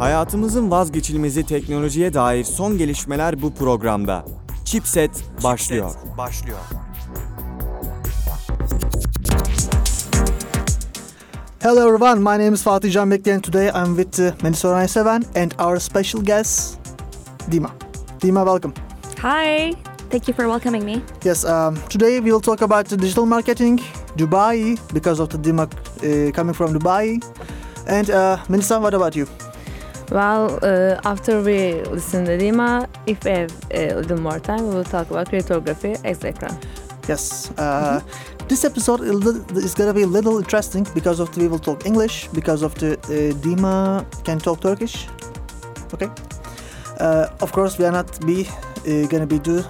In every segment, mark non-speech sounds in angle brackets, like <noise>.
Hayatımızın vazgeçilmezi teknolojiye dair son gelişmeler bu programda. Chipset başlıyor. başlıyor. Hello everyone, my name is Fatih Can Bekli and today I'm with uh, Melissa Orayseven and our special guest, Dima. Dima, welcome. Hi, thank you for welcoming me. Yes, um, today we will talk about the digital marketing, Dubai, because of the Dima uh, coming from Dubai. And uh, Melissa, what about you? Well, uh, after we listen to Dima, if we have a little more time, we will talk about cryptography, etc. Yes. Uh, This episode is gonna be a little interesting because of the, we will talk English, because of the uh, Dima can talk Turkish. Okay. Uh, of course, we are not be uh, gonna be do uh,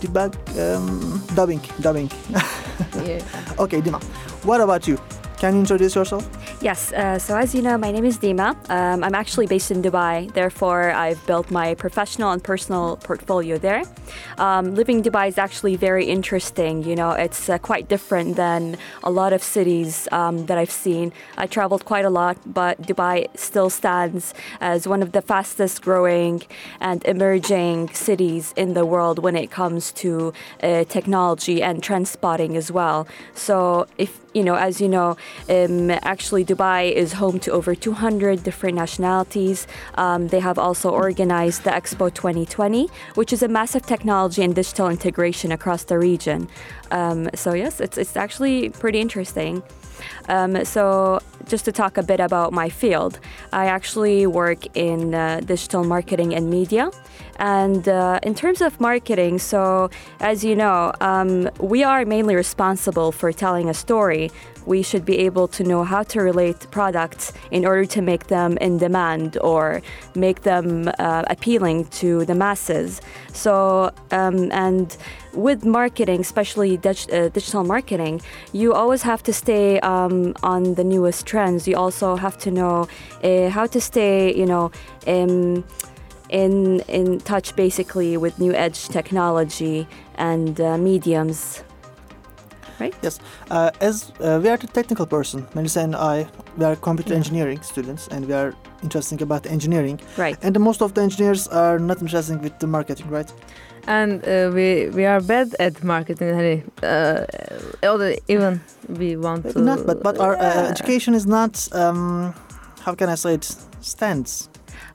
debug um, dubbing dubbing. <laughs> yeah. Okay, Dima. What about you? Can you introduce yourself? Yes, uh, so as you know, my name is Dima. Um, I'm actually based in Dubai, therefore, I've built my professional and personal portfolio there. Um, living in Dubai is actually very interesting. You know, it's uh, quite different than a lot of cities um, that I've seen. I traveled quite a lot, but Dubai still stands as one of the fastest growing and emerging cities in the world when it comes to uh, technology and trend spotting as well. So, if you know, as you know, um, actually Dubai is home to over 200 different nationalities. Um, they have also organized the Expo 2020, which is a massive technology and digital integration across the region. Um, so yes, it's it's actually pretty interesting. Um, so, just to talk a bit about my field, I actually work in uh, digital marketing and media. And uh, in terms of marketing, so as you know, um, we are mainly responsible for telling a story. We should be able to know how to relate products in order to make them in demand or make them uh, appealing to the masses. So, um, and with marketing, especially uh, digital marketing, you always have to stay um, on the newest trends. You also have to know uh, how to stay, you know, um, in in touch basically with new edge technology and uh, mediums. Right? Yes. Uh, as uh, we are the technical person, Melisa and I, we are computer yeah. engineering students, and we are interested about engineering. Right. And most of the engineers are not interested with the marketing, right? And uh, we we are bad at marketing. Uh, even we want to. Not, but but our uh, education is not. Um, how can I say it? Stands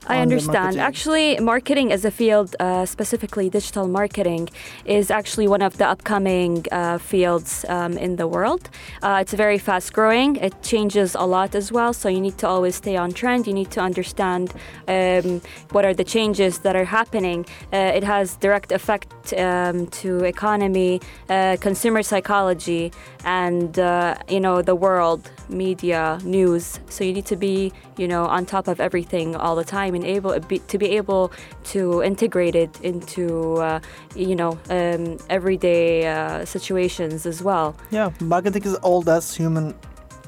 I understand. Actually, marketing as a field, uh, specifically digital marketing, is actually one of the upcoming uh, fields um, in the world. Uh, it's very fast growing. It changes a lot as well. So you need to always stay on trend. You need to understand um, what are the changes that are happening. Uh, it has direct effect um, to economy, uh, consumer psychology, and uh, you know the world, media, news. So you need to be you know on top of everything all the time and able to be able to integrate it into uh, you know um, everyday uh, situations as well. Yeah, marketing is old as human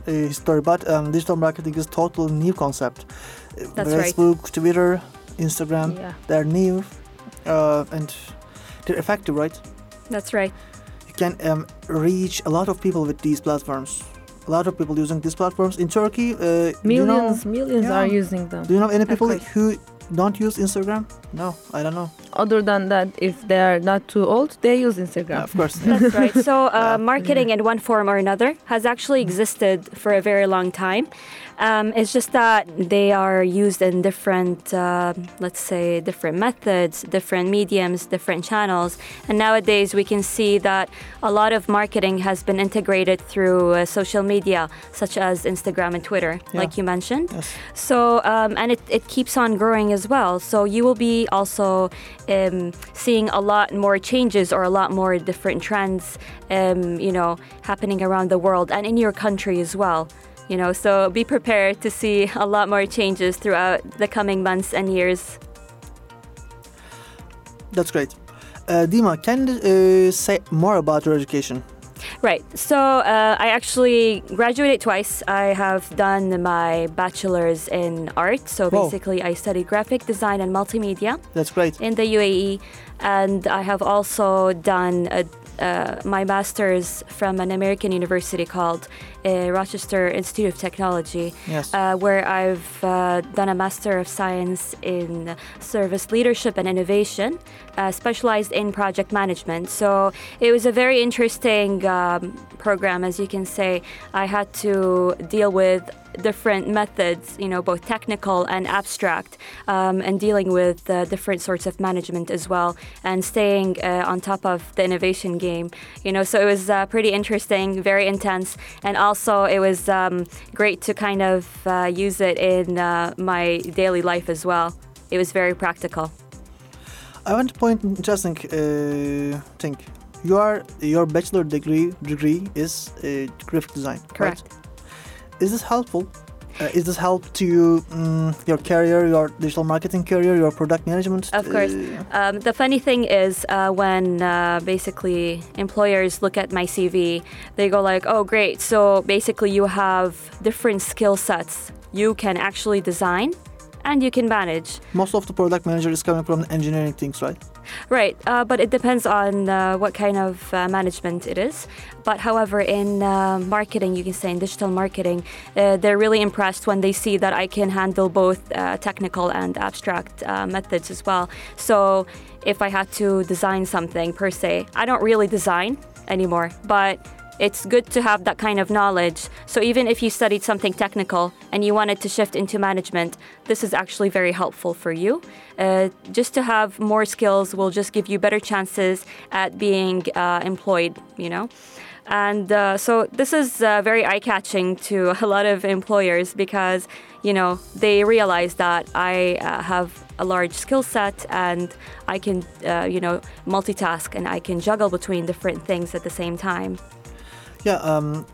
uh, history, but um, digital marketing is totally new concept. That's Facebook, right. Twitter, Instagram, yeah. they're new uh, and they're effective, right? That's right. You can um, reach a lot of people with these platforms a lot of people using these platforms in Turkey. Uh, millions, you know, millions yeah. are using them. Do you know any people who don't use Instagram? No, I don't know. Other than that, if they are not too old, they use Instagram. Yeah, of course. That's <laughs> right. So, uh, marketing in one form or another has actually existed for a very long time. Um, it's just that they are used in different, uh, let's say, different methods, different mediums, different channels. And nowadays we can see that a lot of marketing has been integrated through uh, social media, such as Instagram and Twitter, yeah. like you mentioned. Yes. So, um, and it, it keeps on growing as well. So you will be also um, seeing a lot more changes or a lot more different trends, um, you know, happening around the world and in your country as well you know so be prepared to see a lot more changes throughout the coming months and years that's great uh, dima can you uh, say more about your education Right. So uh, I actually graduated twice. I have done my bachelor's in art. So basically, I studied graphic design and multimedia. That's great. In the UAE. And I have also done a uh, my master's from an American university called uh, Rochester Institute of Technology, Yes. uh, where I've uh, done a Master of Science in Service Leadership and Innovation, uh, specialized in project management. So it was a very interesting um, program, as you can say. I had to deal with different methods, you know, both technical and abstract, um, and dealing with uh, different sorts of management as well, and staying uh, on top of the innovation game, you know. So it was uh, pretty interesting, very intense, and also it was um, great to kind of uh, use it in uh, my daily life as well. It was very practical. I want to point interesting uh, thing. You are your bachelor degree degree is uh, graphic design. Correct. Right? Is this helpful? Uh, is this help to you, mm, your career, your digital marketing career, your product management? Of course. Uh, Um, the funny thing is, uh, when uh, basically employers look at my CV, they go like, "Oh, great! So basically, you have different skill sets. You can actually design, and you can manage." most of the product manager is coming from engineering things, right? Right, uh, but it depends on uh, what kind of uh, management it is. But however, in uh, marketing, you can say in digital marketing, uh, they're really impressed when they see that I can handle both uh, technical and abstract methods as well. So if I had to design something per se, I don't really design anymore, but it's good to have that kind of knowledge. So even if you studied something technical and you wanted to shift into management, this is actually very helpful for you. Uh, just to have more skills will just give you better chances at being uh, employed, you know. And uh, so this is uh, very eye-catching to <laughs> a lot of employers because, you know, they realize that I uh, have a large skill set and I can, uh, you know, multitask and I can juggle between different things at the same time. Yeah, um,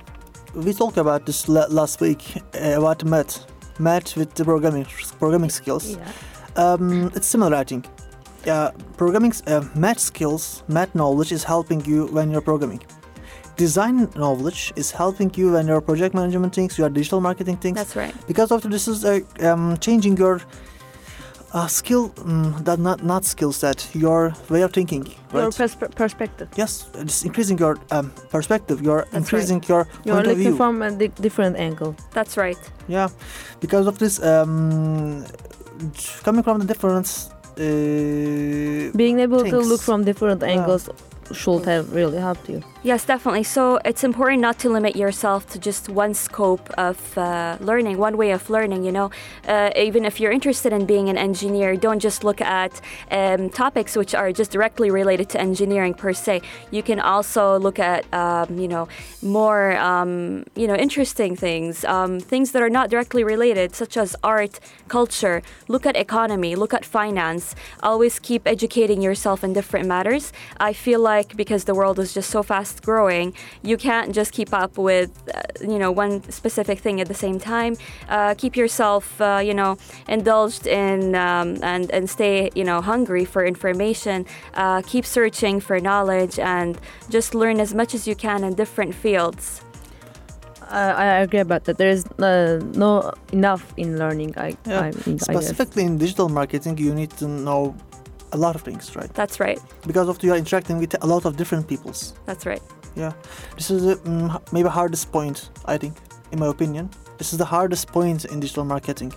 we talked about this la- last week uh, about math, math with the programming programming skills. Yeah. Um, it's similar, I think. Yeah, programming, uh, math skills, math knowledge is helping you when you're programming. Design knowledge is helping you when you're project management things, your digital marketing things. That's right. because after this is uh, um, changing your uh, skill, um, that not not skill set, your way of thinking, Your right? perspective. yes, it's increasing your um, perspective. You're right. increasing your You are point of looking view. from a di- different angle. That's right. Yeah, because of this, um, coming from the difference. Uh, Being able to look from different Yeah. angles should have really helped you. Yes, definitely. So it's important not to limit yourself to just one scope of uh, learning, one way of learning. You know, uh, even if you're interested in being an engineer, don't just look at um, topics which are just directly related to engineering per se. You can also look at, um, you know, more, um, you know, interesting things, um, things that are not directly related, such as art, culture. Look at economy. Look at finance. Always keep educating yourself in different matters. I feel like because the world is just so fast growing, you can't just keep up with, uh, you know, one specific thing at the same time. Uh, keep yourself, uh, you know, indulged in um, and and stay, you know, hungry for information. Uh, keep searching for knowledge and just learn as much as you can in different fields. I, I agree about that. There is uh, no enough in learning. I, Yeah. I, I guess. specifically in digital marketing, you need to know a lot of things, right? That's right. Because of you are interacting with a lot of different peoples. That's right. Yeah, this is the mm, maybe hardest point I think, in my opinion. This is the hardest point in digital marketing.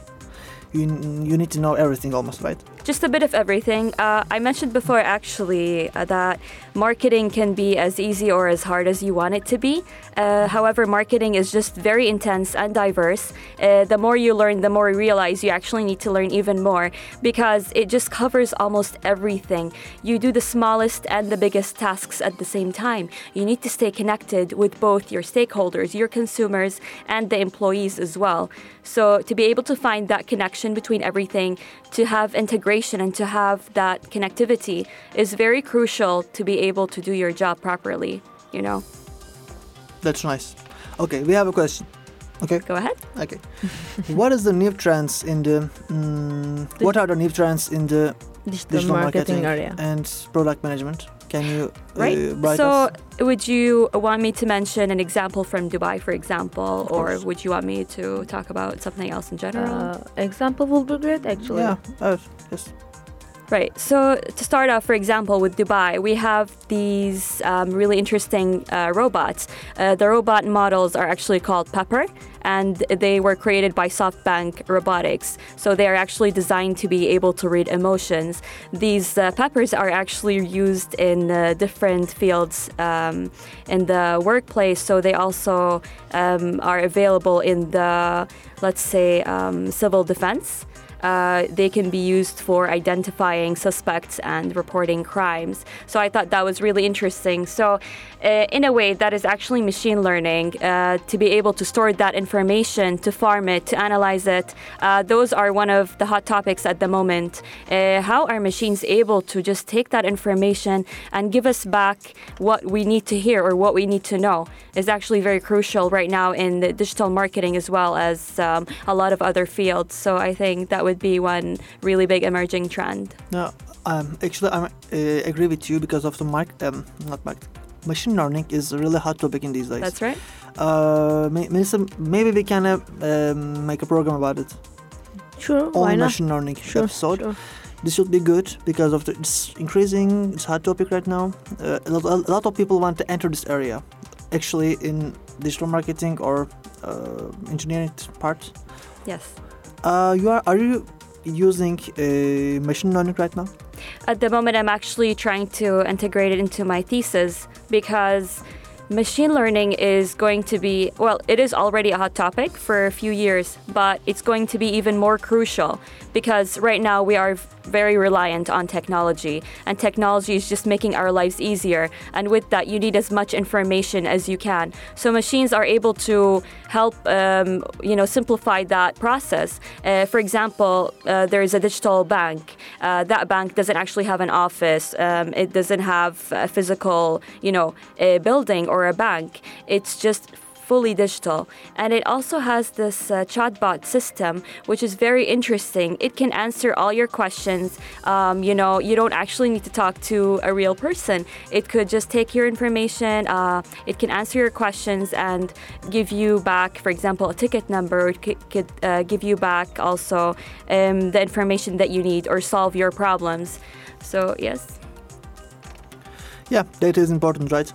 You you need to know everything almost, right? Just a bit of everything. Uh, I mentioned before actually uh, that marketing can be as easy or as hard as you want it to be. Uh, however, marketing is just very intense and diverse. Uh, the more you learn, the more you realize you actually need to learn even more because it just covers almost everything. You do the smallest and the biggest tasks at the same time. You need to stay connected with both your stakeholders, your consumers, and the employees as well. So, to be able to find that connection between everything, to have integration and to have that connectivity is very crucial to be able to do your job properly, you know. That's nice. Okay, we have a question. Okay, Go ahead. okay. <laughs> what is the new trends in the? Mm, what are the new trends in the digital, digital marketing, marketing, area. and product management? Can you Right. uh, write so, us? would you want me to mention an example from Dubai, for example, or course. would you want me to talk about something else in general? Uh, example will be great actually. Yeah, uh, yes. Right. So to start off, for example, with Dubai, we have these um, really interesting uh, robots. Uh, the robot models are actually called Pepper, and they were created by SoftBank Robotics. So they are actually designed to be able to read emotions. These uh, peppers are actually used in uh, different fields um, in the workplace. So they also um, are available in the, let's say, um, civil defense. Uh, they can be used for identifying suspects and reporting crimes. So I thought that was really interesting. So, uh, in a way, that is actually machine learning uh, to be able to store that information, to farm it, to analyze it. Uh, those are one of the hot topics at the moment. Uh, how are machines able to just take that information and give us back what we need to hear or what we need to know is actually very crucial right now in the digital marketing as well as um, a lot of other fields. So I think that would be one really big emerging trend. No, um, actually, I uh, agree with you because of the mark, um, not mark, machine learning is a really hot topic in these days. That's right. Uh, may- Melisa, maybe we can uh, um, make a program about it. Sure, All why not? machine learning Sure, episode. sure. This should be good because of the, it's increasing. It's a hot topic right now. Uh, a, lot, a lot of people want to enter this area, actually in digital marketing or uh, engineering part. Yes. Uh, you are are you using uh, machine learning right now? At the moment, I'm actually trying to integrate it into my thesis because machine learning is going to be, well, it is already a hot topic for a few years, but it's going to be even more crucial because right now we are very reliant on technology and technology is just making our lives easier. And with that you need as much information as you can. So machines are able to help um, you know simplify that process. Uh, for example uh, there is a digital bank. Uh, that bank doesn't actually have an office. Um, it doesn't have a physical you know a building or a bank it's just fully digital. And it also has this uh, chatbot system, which is very interesting. It can answer all your questions. Um, you know, you don't actually need to talk to a real person. It could just take your information, uh, it can answer your questions and give you back, for example, a ticket number. It could, could uh, give you back also um, the information that you need or solve your problems. So, yes. Yeah, data is important, right?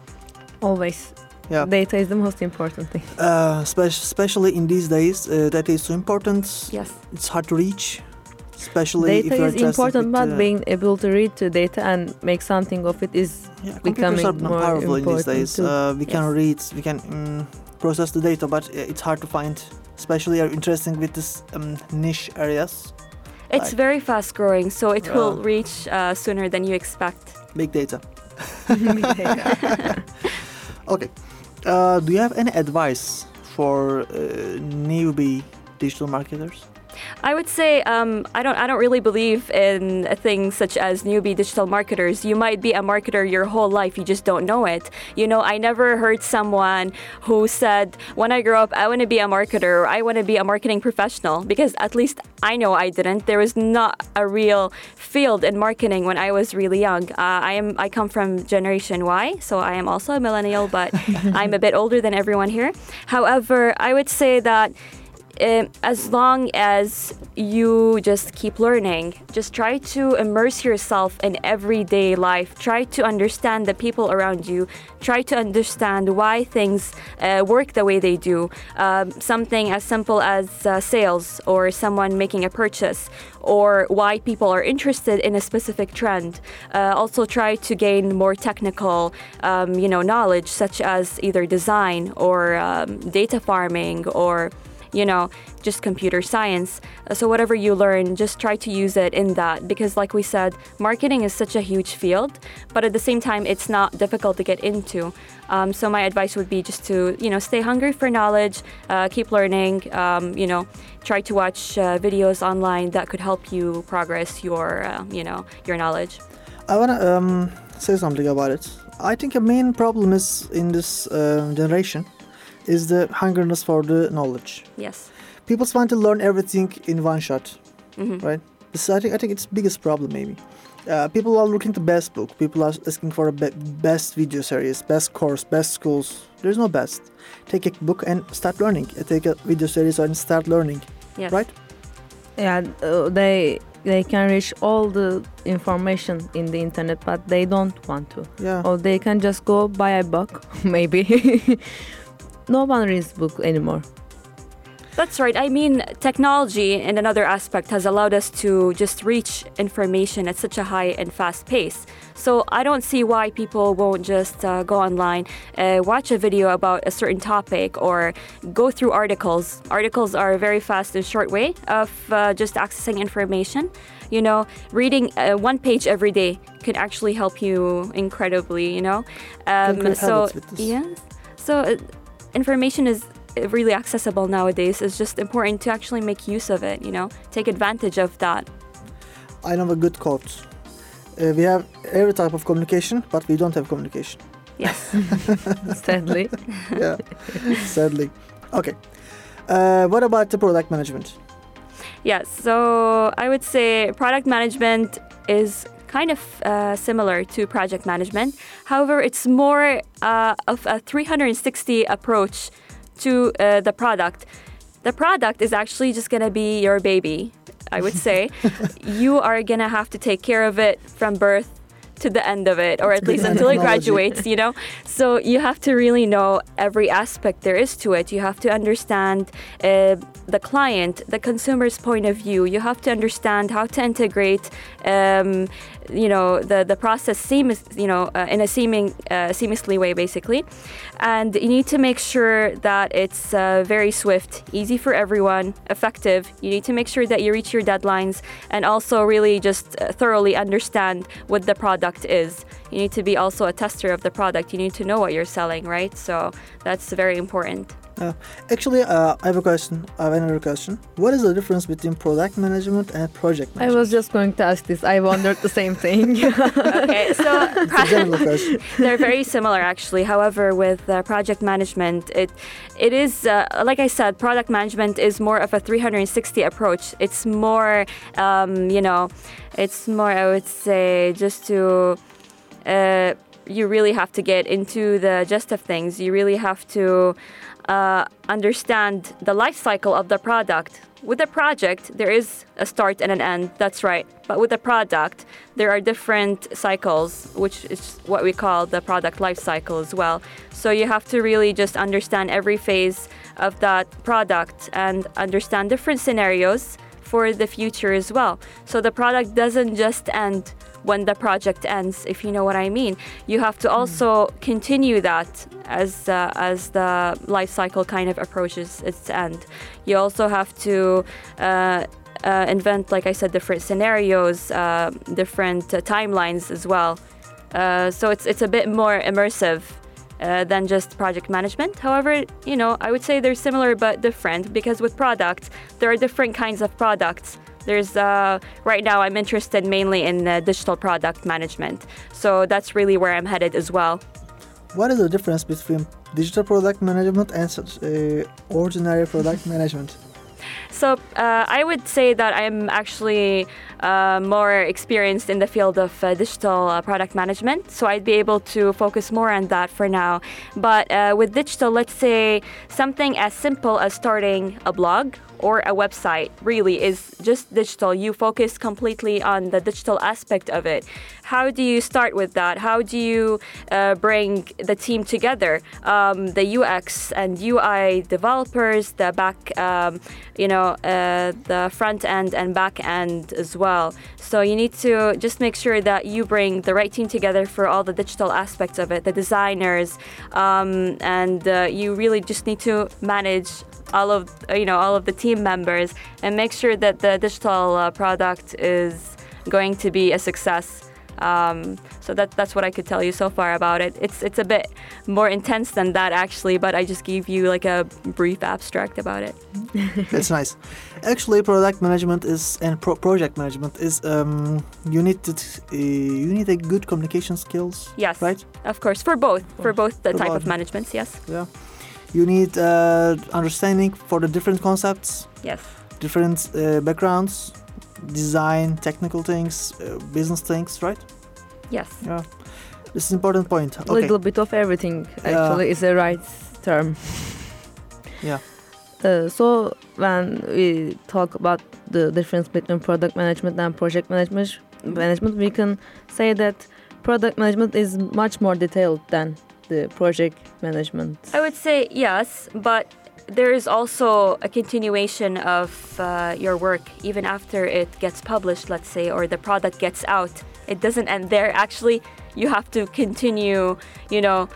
Always. Yeah. Data is the most important thing. Uh, spe- especially in these days, uh, data is so important. Yes. It's hard to reach, especially Data you're is important, with, but uh, being able to read the data and make something of it is yeah, computers becoming are more powerful in these days. Uh, we can read, we can mm, process the data, but uh, it's hard to find. Especially you're interested with this um, niche areas, It's Like- very fast growing, so it will reach uh, sooner than you expect. Big data. <laughs> big data. <laughs> Okay. Uh, do you have any advice for uh, newbie digital marketers? I would say um, I don't. I don't really believe in things such as newbie digital marketers. You might be a marketer your whole life. You just don't know it. You know, I never heard someone who said, "When I grow up, I want to be a marketer. Or, I want to be a marketing professional." Because at least I know I didn't. There was not a real field in marketing when I was really young. Uh, I am. I come from Generation Y, so I am also a millennial, but <laughs> I'm a bit older than everyone here. However, I would say that um, as long as you just keep learning, just try to immerse yourself in everyday life. Try to understand the people around you. Try to understand why things uh, work the way they do. Um, something as simple as uh, sales or someone making a purchase or why people are interested in a specific trend. Uh, also try to gain more technical, um, you know, knowledge such as either design or um, data farming or you know, just computer science. Uh, So whatever you learn, just try to use it in that because like we said, marketing is such a huge field, but at the same time it's not difficult to get into. Um, so my advice would be just to, you know, stay hungry for knowledge, uh, keep learning, um, you know, try to watch uh, videos online that could help you progress your, uh, you know, your knowledge. I wanna um, say something about it. I think a main problem is in this uh, generation is the hungerness for the knowledge. Yes. People want to learn everything in one shot, hmm right? This I think I think it's biggest problem maybe. Uh, people are looking the best book. People are asking for a be- best video series, best course, best schools. There's no best. Take a book and start learning. Uh, Take a video series and start learning. Yes. Right? Yeah, uh, they they can reach all the information in the internet, but they don't want to. Yeah. Or they can just go buy a book, <laughs> maybe. <laughs> no one reads book anymore. That's right. I mean, technology in another aspect has allowed us to just reach information at such a high and fast pace. So I don't see why people won't just uh, go online, uh, watch a video about a certain topic, or go through articles. Articles are a very fast and short way of uh, just accessing information. You know, reading uh, one page every day can actually help you incredibly. You know, um, so yes, so uh, information is really accessible nowadays. It's just important to actually make use of it. You know, take advantage of that. I know a good quote. Uh, we have every type of communication, but we don't have communication. Yes. <laughs> Sadly. <laughs> yeah, sadly. Okay. Uh, what about the product management? Yes, so I would say product management is kind of uh, similar to project management. However, it's more uh, of a 360 approach to uh, the product. The product is actually just going to be your baby, I would say. <laughs> you are going to have to take care of it from birth to the end of it, or at least until it graduates, you know? So you have to really know every aspect there is to it. You have to understand uh, the client, the consumer's point of view. You have to understand how to integrate, um, you know, the, the process seamless, you know, uh, in a seeming, uh, seamlessly way, basically. And you need to make sure that it's uh, very swift, easy for everyone, effective. You need to make sure that you reach your deadlines and also really just uh, thoroughly understand what the product is. You need to be also a tester of the product. You need to know what you're selling, right? So that's very important. Uh, actually, uh, I have a question. I have another question. What is the difference between product management and project management? I was just going to ask this. I wondered the same thing. <laughs> Okay, so <laughs> It's a general question. <laughs> they're very similar actually. However, with uh, project management, it it is uh, like I said, product management is more of a 360 approach. It's more, um, you know, it's more I would say just to. You really have to get into the gist of things. You really have to uh, understand the life cycle of the product. With a project, there is a start and an end, that's right. But with a product, there are different cycles, which is what we call the product life cycle as well. So you have to really just understand every phase of that product and understand different scenarios for the future as well. So the product doesn't just end when the project ends, if you know what I mean. You have to also continue that as uh, as the life cycle kind of approaches its end. You also have to. Uh, uh, invent, like I said, different scenarios, uh, different uh, timelines as well. Uh, so it's it's a bit more immersive uh, than just project management. However, you know, I would say they're similar but different because with products, there are different kinds of products. There's uh, right now I'm interested mainly in uh, digital product management, so that's really where I'm headed as well. What is the difference between digital product management and uh, ordinary product management? So uh, I would say that I'm actually uh, more experienced in the field of uh, digital uh, product management, so I'd be able to focus more on that for now. But uh, with digital, let's say something as simple as starting a blog or a website really is just digital. You focus completely on the digital aspect of it. How do you start with that? How do you uh, bring the team together? Um, the UX and UI developers, the back, um, you know, uh, the front end and back end as well. So you need to just make sure that you bring the right team together for all the digital aspects of it, the designers, um, and uh, you really just need to manage all of you know all of the team members and make sure that the digital uh, product is going to be a success. Um, so that that's what I could tell you so far about it. It's it's a bit more intense than that actually, but I just gave you like a brief abstract about it. <laughs> That's nice. Actually, product management is and pro- project management is um, you need to uh, you need a good communication skills. Yes, Right. Of course, for both for both the For type both. of managements. Yes, Yeah. You need uh, understanding for the different concepts, yes. different uh, backgrounds, design, technical things, uh, business things, right? Yes. Yeah. This is important point. A Okay. little bit of everything Yeah. actually is the right term. <laughs> Uh, so when we talk about the difference between product management and project management, management, we can say that product management is much more detailed than the project management. I would say yes, but there is also a continuation of uh, your work even after it gets published, let's say, or the product gets out. It doesn't end there. Actually, you have to continue, you know,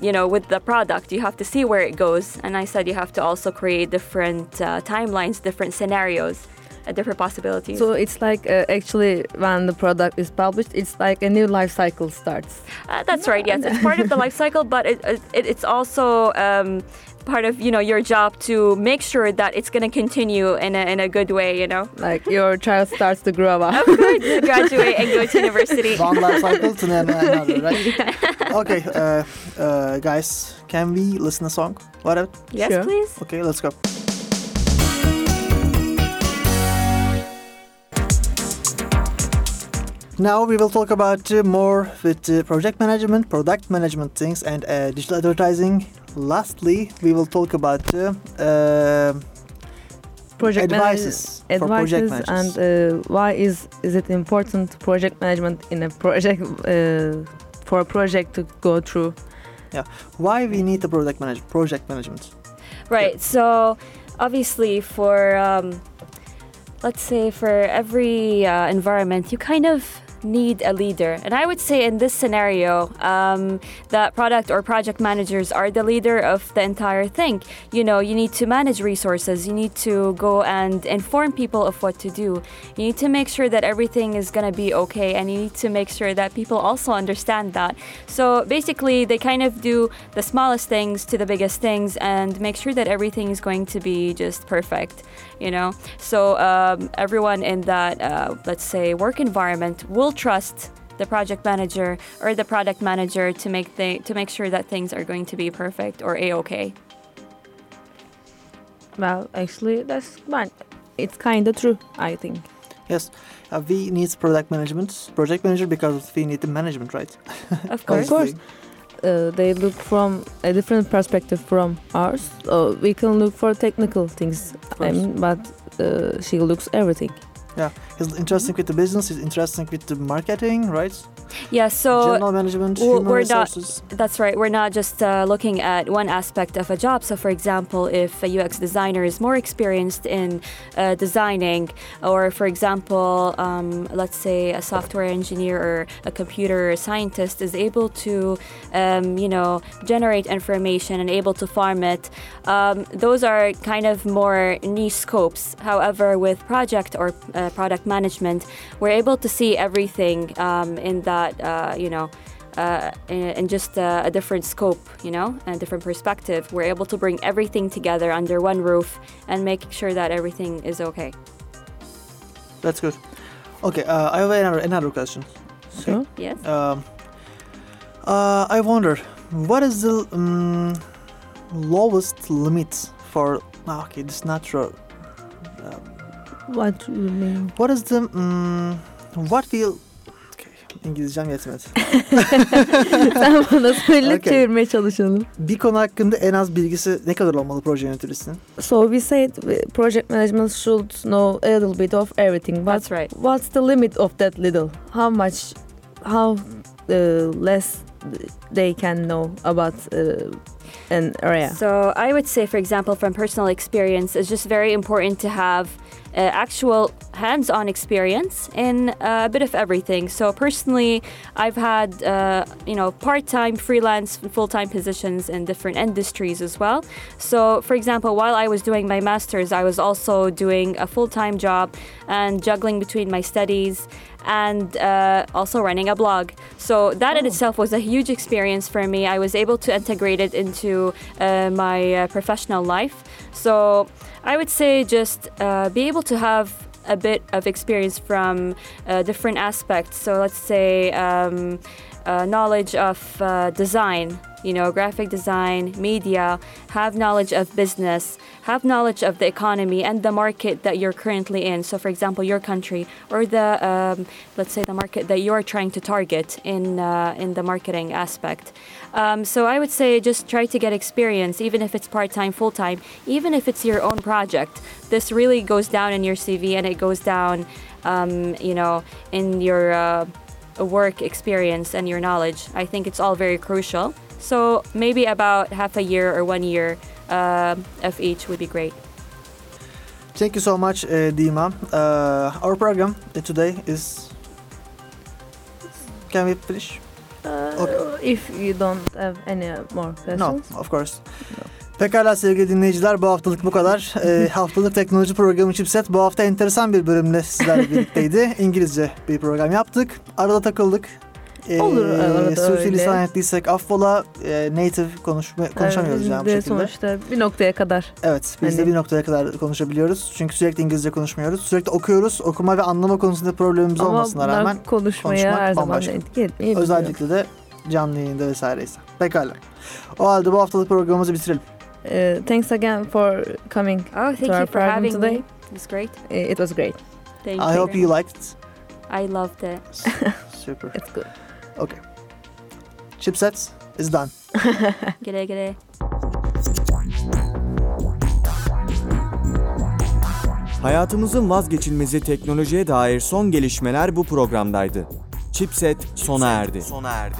you know, with the product. You have to see where it goes. And I said you have to also create different uh, timelines, different scenarios, uh, different possibilities. So it's like uh, actually when the product is published, it's like a new life cycle starts. Uh, that's right. Yes, it's part of the life cycle, but it, it it's also um, part of you know your job to make sure that it's going to continue in a, in a good way. You know, Like your child starts to grow up. of course, graduate and go to <laughs> university. One life cycle to another, right? <laughs> Okay, uh, uh, guys, can we listen a song? Whatever. Yes, Sure. please. Okay, let's go. Now we will talk about uh, more with uh, project management, product management things, and uh, digital advertising. Lastly, we will talk about uh, uh, project advices manage- for project advices managers. and uh, why is is it important project management in a project uh, for a project to go through? Yeah, Why we need the product manage project management? Right. So, obviously, for um, let's say for every uh, environment, you kind of need a leader. And I would say in this scenario, um, that product or project managers are the leader of the entire thing. You know, you need to manage resources. You need to go and inform people of what to do. You need to make sure that everything is going to be okay, and you need to make sure that people also understand that. So basically, they kind of do the smallest things to the biggest things and make sure that everything is going to be just perfect, you know? So um, everyone in that, uh, let's say, work environment will trust the project manager or the product manager to make the, to make sure that things are going to be perfect or a-okay. Well, actually, that's fine. It's kind of true, I think. Yes, uh, we need product management, project manager because we need the management, right? Of <laughs> course. of course. Uh, they look from a different perspective from ours. So we can look for technical things. I mean, but uh, she looks everything. Yeah, he's interesting with the business. He's interesting with the marketing, right? Yeah, so General management, w- human we're not- resources. That's right. We're not just uh, looking at one aspect of a job. So, for example, if a UX designer is more experienced in uh, designing, or for example, um, let's say a software engineer or a computer scientist is able to, um, you know, generate information and able to farm it, um, those are kind of more niche scopes. However, with project or uh, product management, we're able to see everything um, in that, uh, you know, uh, in, in just uh, a different scope, you know, and a different perspective. We're able to bring everything together under one roof and make sure that everything is okay. That's good. Okay, uh, I have another, another question. So, Yes. Um, uh, I wonder, what is the um, lowest limit for? ah, Okay, this is not true. What do you mean? what is the um, what will? Okay, İngilizcem yetmedi. <laughs> Sen bana söyle Okay. çevirmeye çalışalım. Bir konu hakkında en az bilgisi ne kadar olmalı proje yöneticisinin? So we said project management should know a little bit of everything, but That's right. what's the limit of that little? How much, how uh, less they can know about uh, area? So I would say, for example, from personal experience, it's just very important to have uh, actual hands-on experience in uh, a bit of everything. So personally, I've had uh, you know part-time, freelance, full-time positions in different industries as well. So for example, while I was doing my masters, I was also doing a full-time job and juggling between my studies and uh, also running a blog. So that in Oh. itself was a huge experience for me. I was able to integrate it into uh, my uh, professional life. So I would say just uh, be able to have a bit of experience from uh, different aspects. So let's say. Um, uh, knowledge of uh, design, you know, graphic design, media, have knowledge of business, have knowledge of the economy and the market that you're currently in. So, for example, your country or the, um, let's say, the market that you're trying to target in uh, in the marketing aspect. Um, so, I would say just try to get experience, even if it's part time, full time, even if it's your own project. This really goes down in your CV and it goes down, um, you know, in your uh, work experience and your knowledge. I think it's all very crucial. So maybe about half a year or one year uh, of each would be great. Thank you so much, uh, Dima. Uh, our program uh, today is. Can we finish? Uh, Okay. If you don't have any more questions. No, of course. Pekala sevgili dinleyiciler bu haftalık bu kadar. Ee, haftalık teknoloji programı Chipset bu hafta enteresan bir bölümle sizlerle birlikteydi. <laughs> İngilizce bir program yaptık. Arada takıldık. Ee, Olur, arada Sürçülisan öyle. ettiysek affola. Ee, native konuşma, konuşamıyoruz Ee, yani bu de şekilde. sonuçta bir noktaya kadar. Evet biz de Hani- bir noktaya kadar konuşabiliyoruz. Çünkü sürekli İngilizce konuşmuyoruz. Sürekli okuyoruz. Okuma ve anlama konusunda problemimiz Ama olmasına rağmen konuşmaya konuşmak her zaman bambaşka. etki etmeyebiliyor. özellikle de canlı yayında vesaireyse. Pekala. O halde bu haftalık programımızı bitirelim. Uh, thanks again for coming. Oh, thank To you our for program having today. me. It's great. Uh, It was great. Thank I you. hope you liked it. I loved it. <laughs> Super. It's good. Okay. Chipsets is done. <laughs> G'day, g'day. Hayatımızın vazgeçilmezi teknolojiye dair son gelişmeler bu programdaydı. Chipset sona erdi. Sona erdi.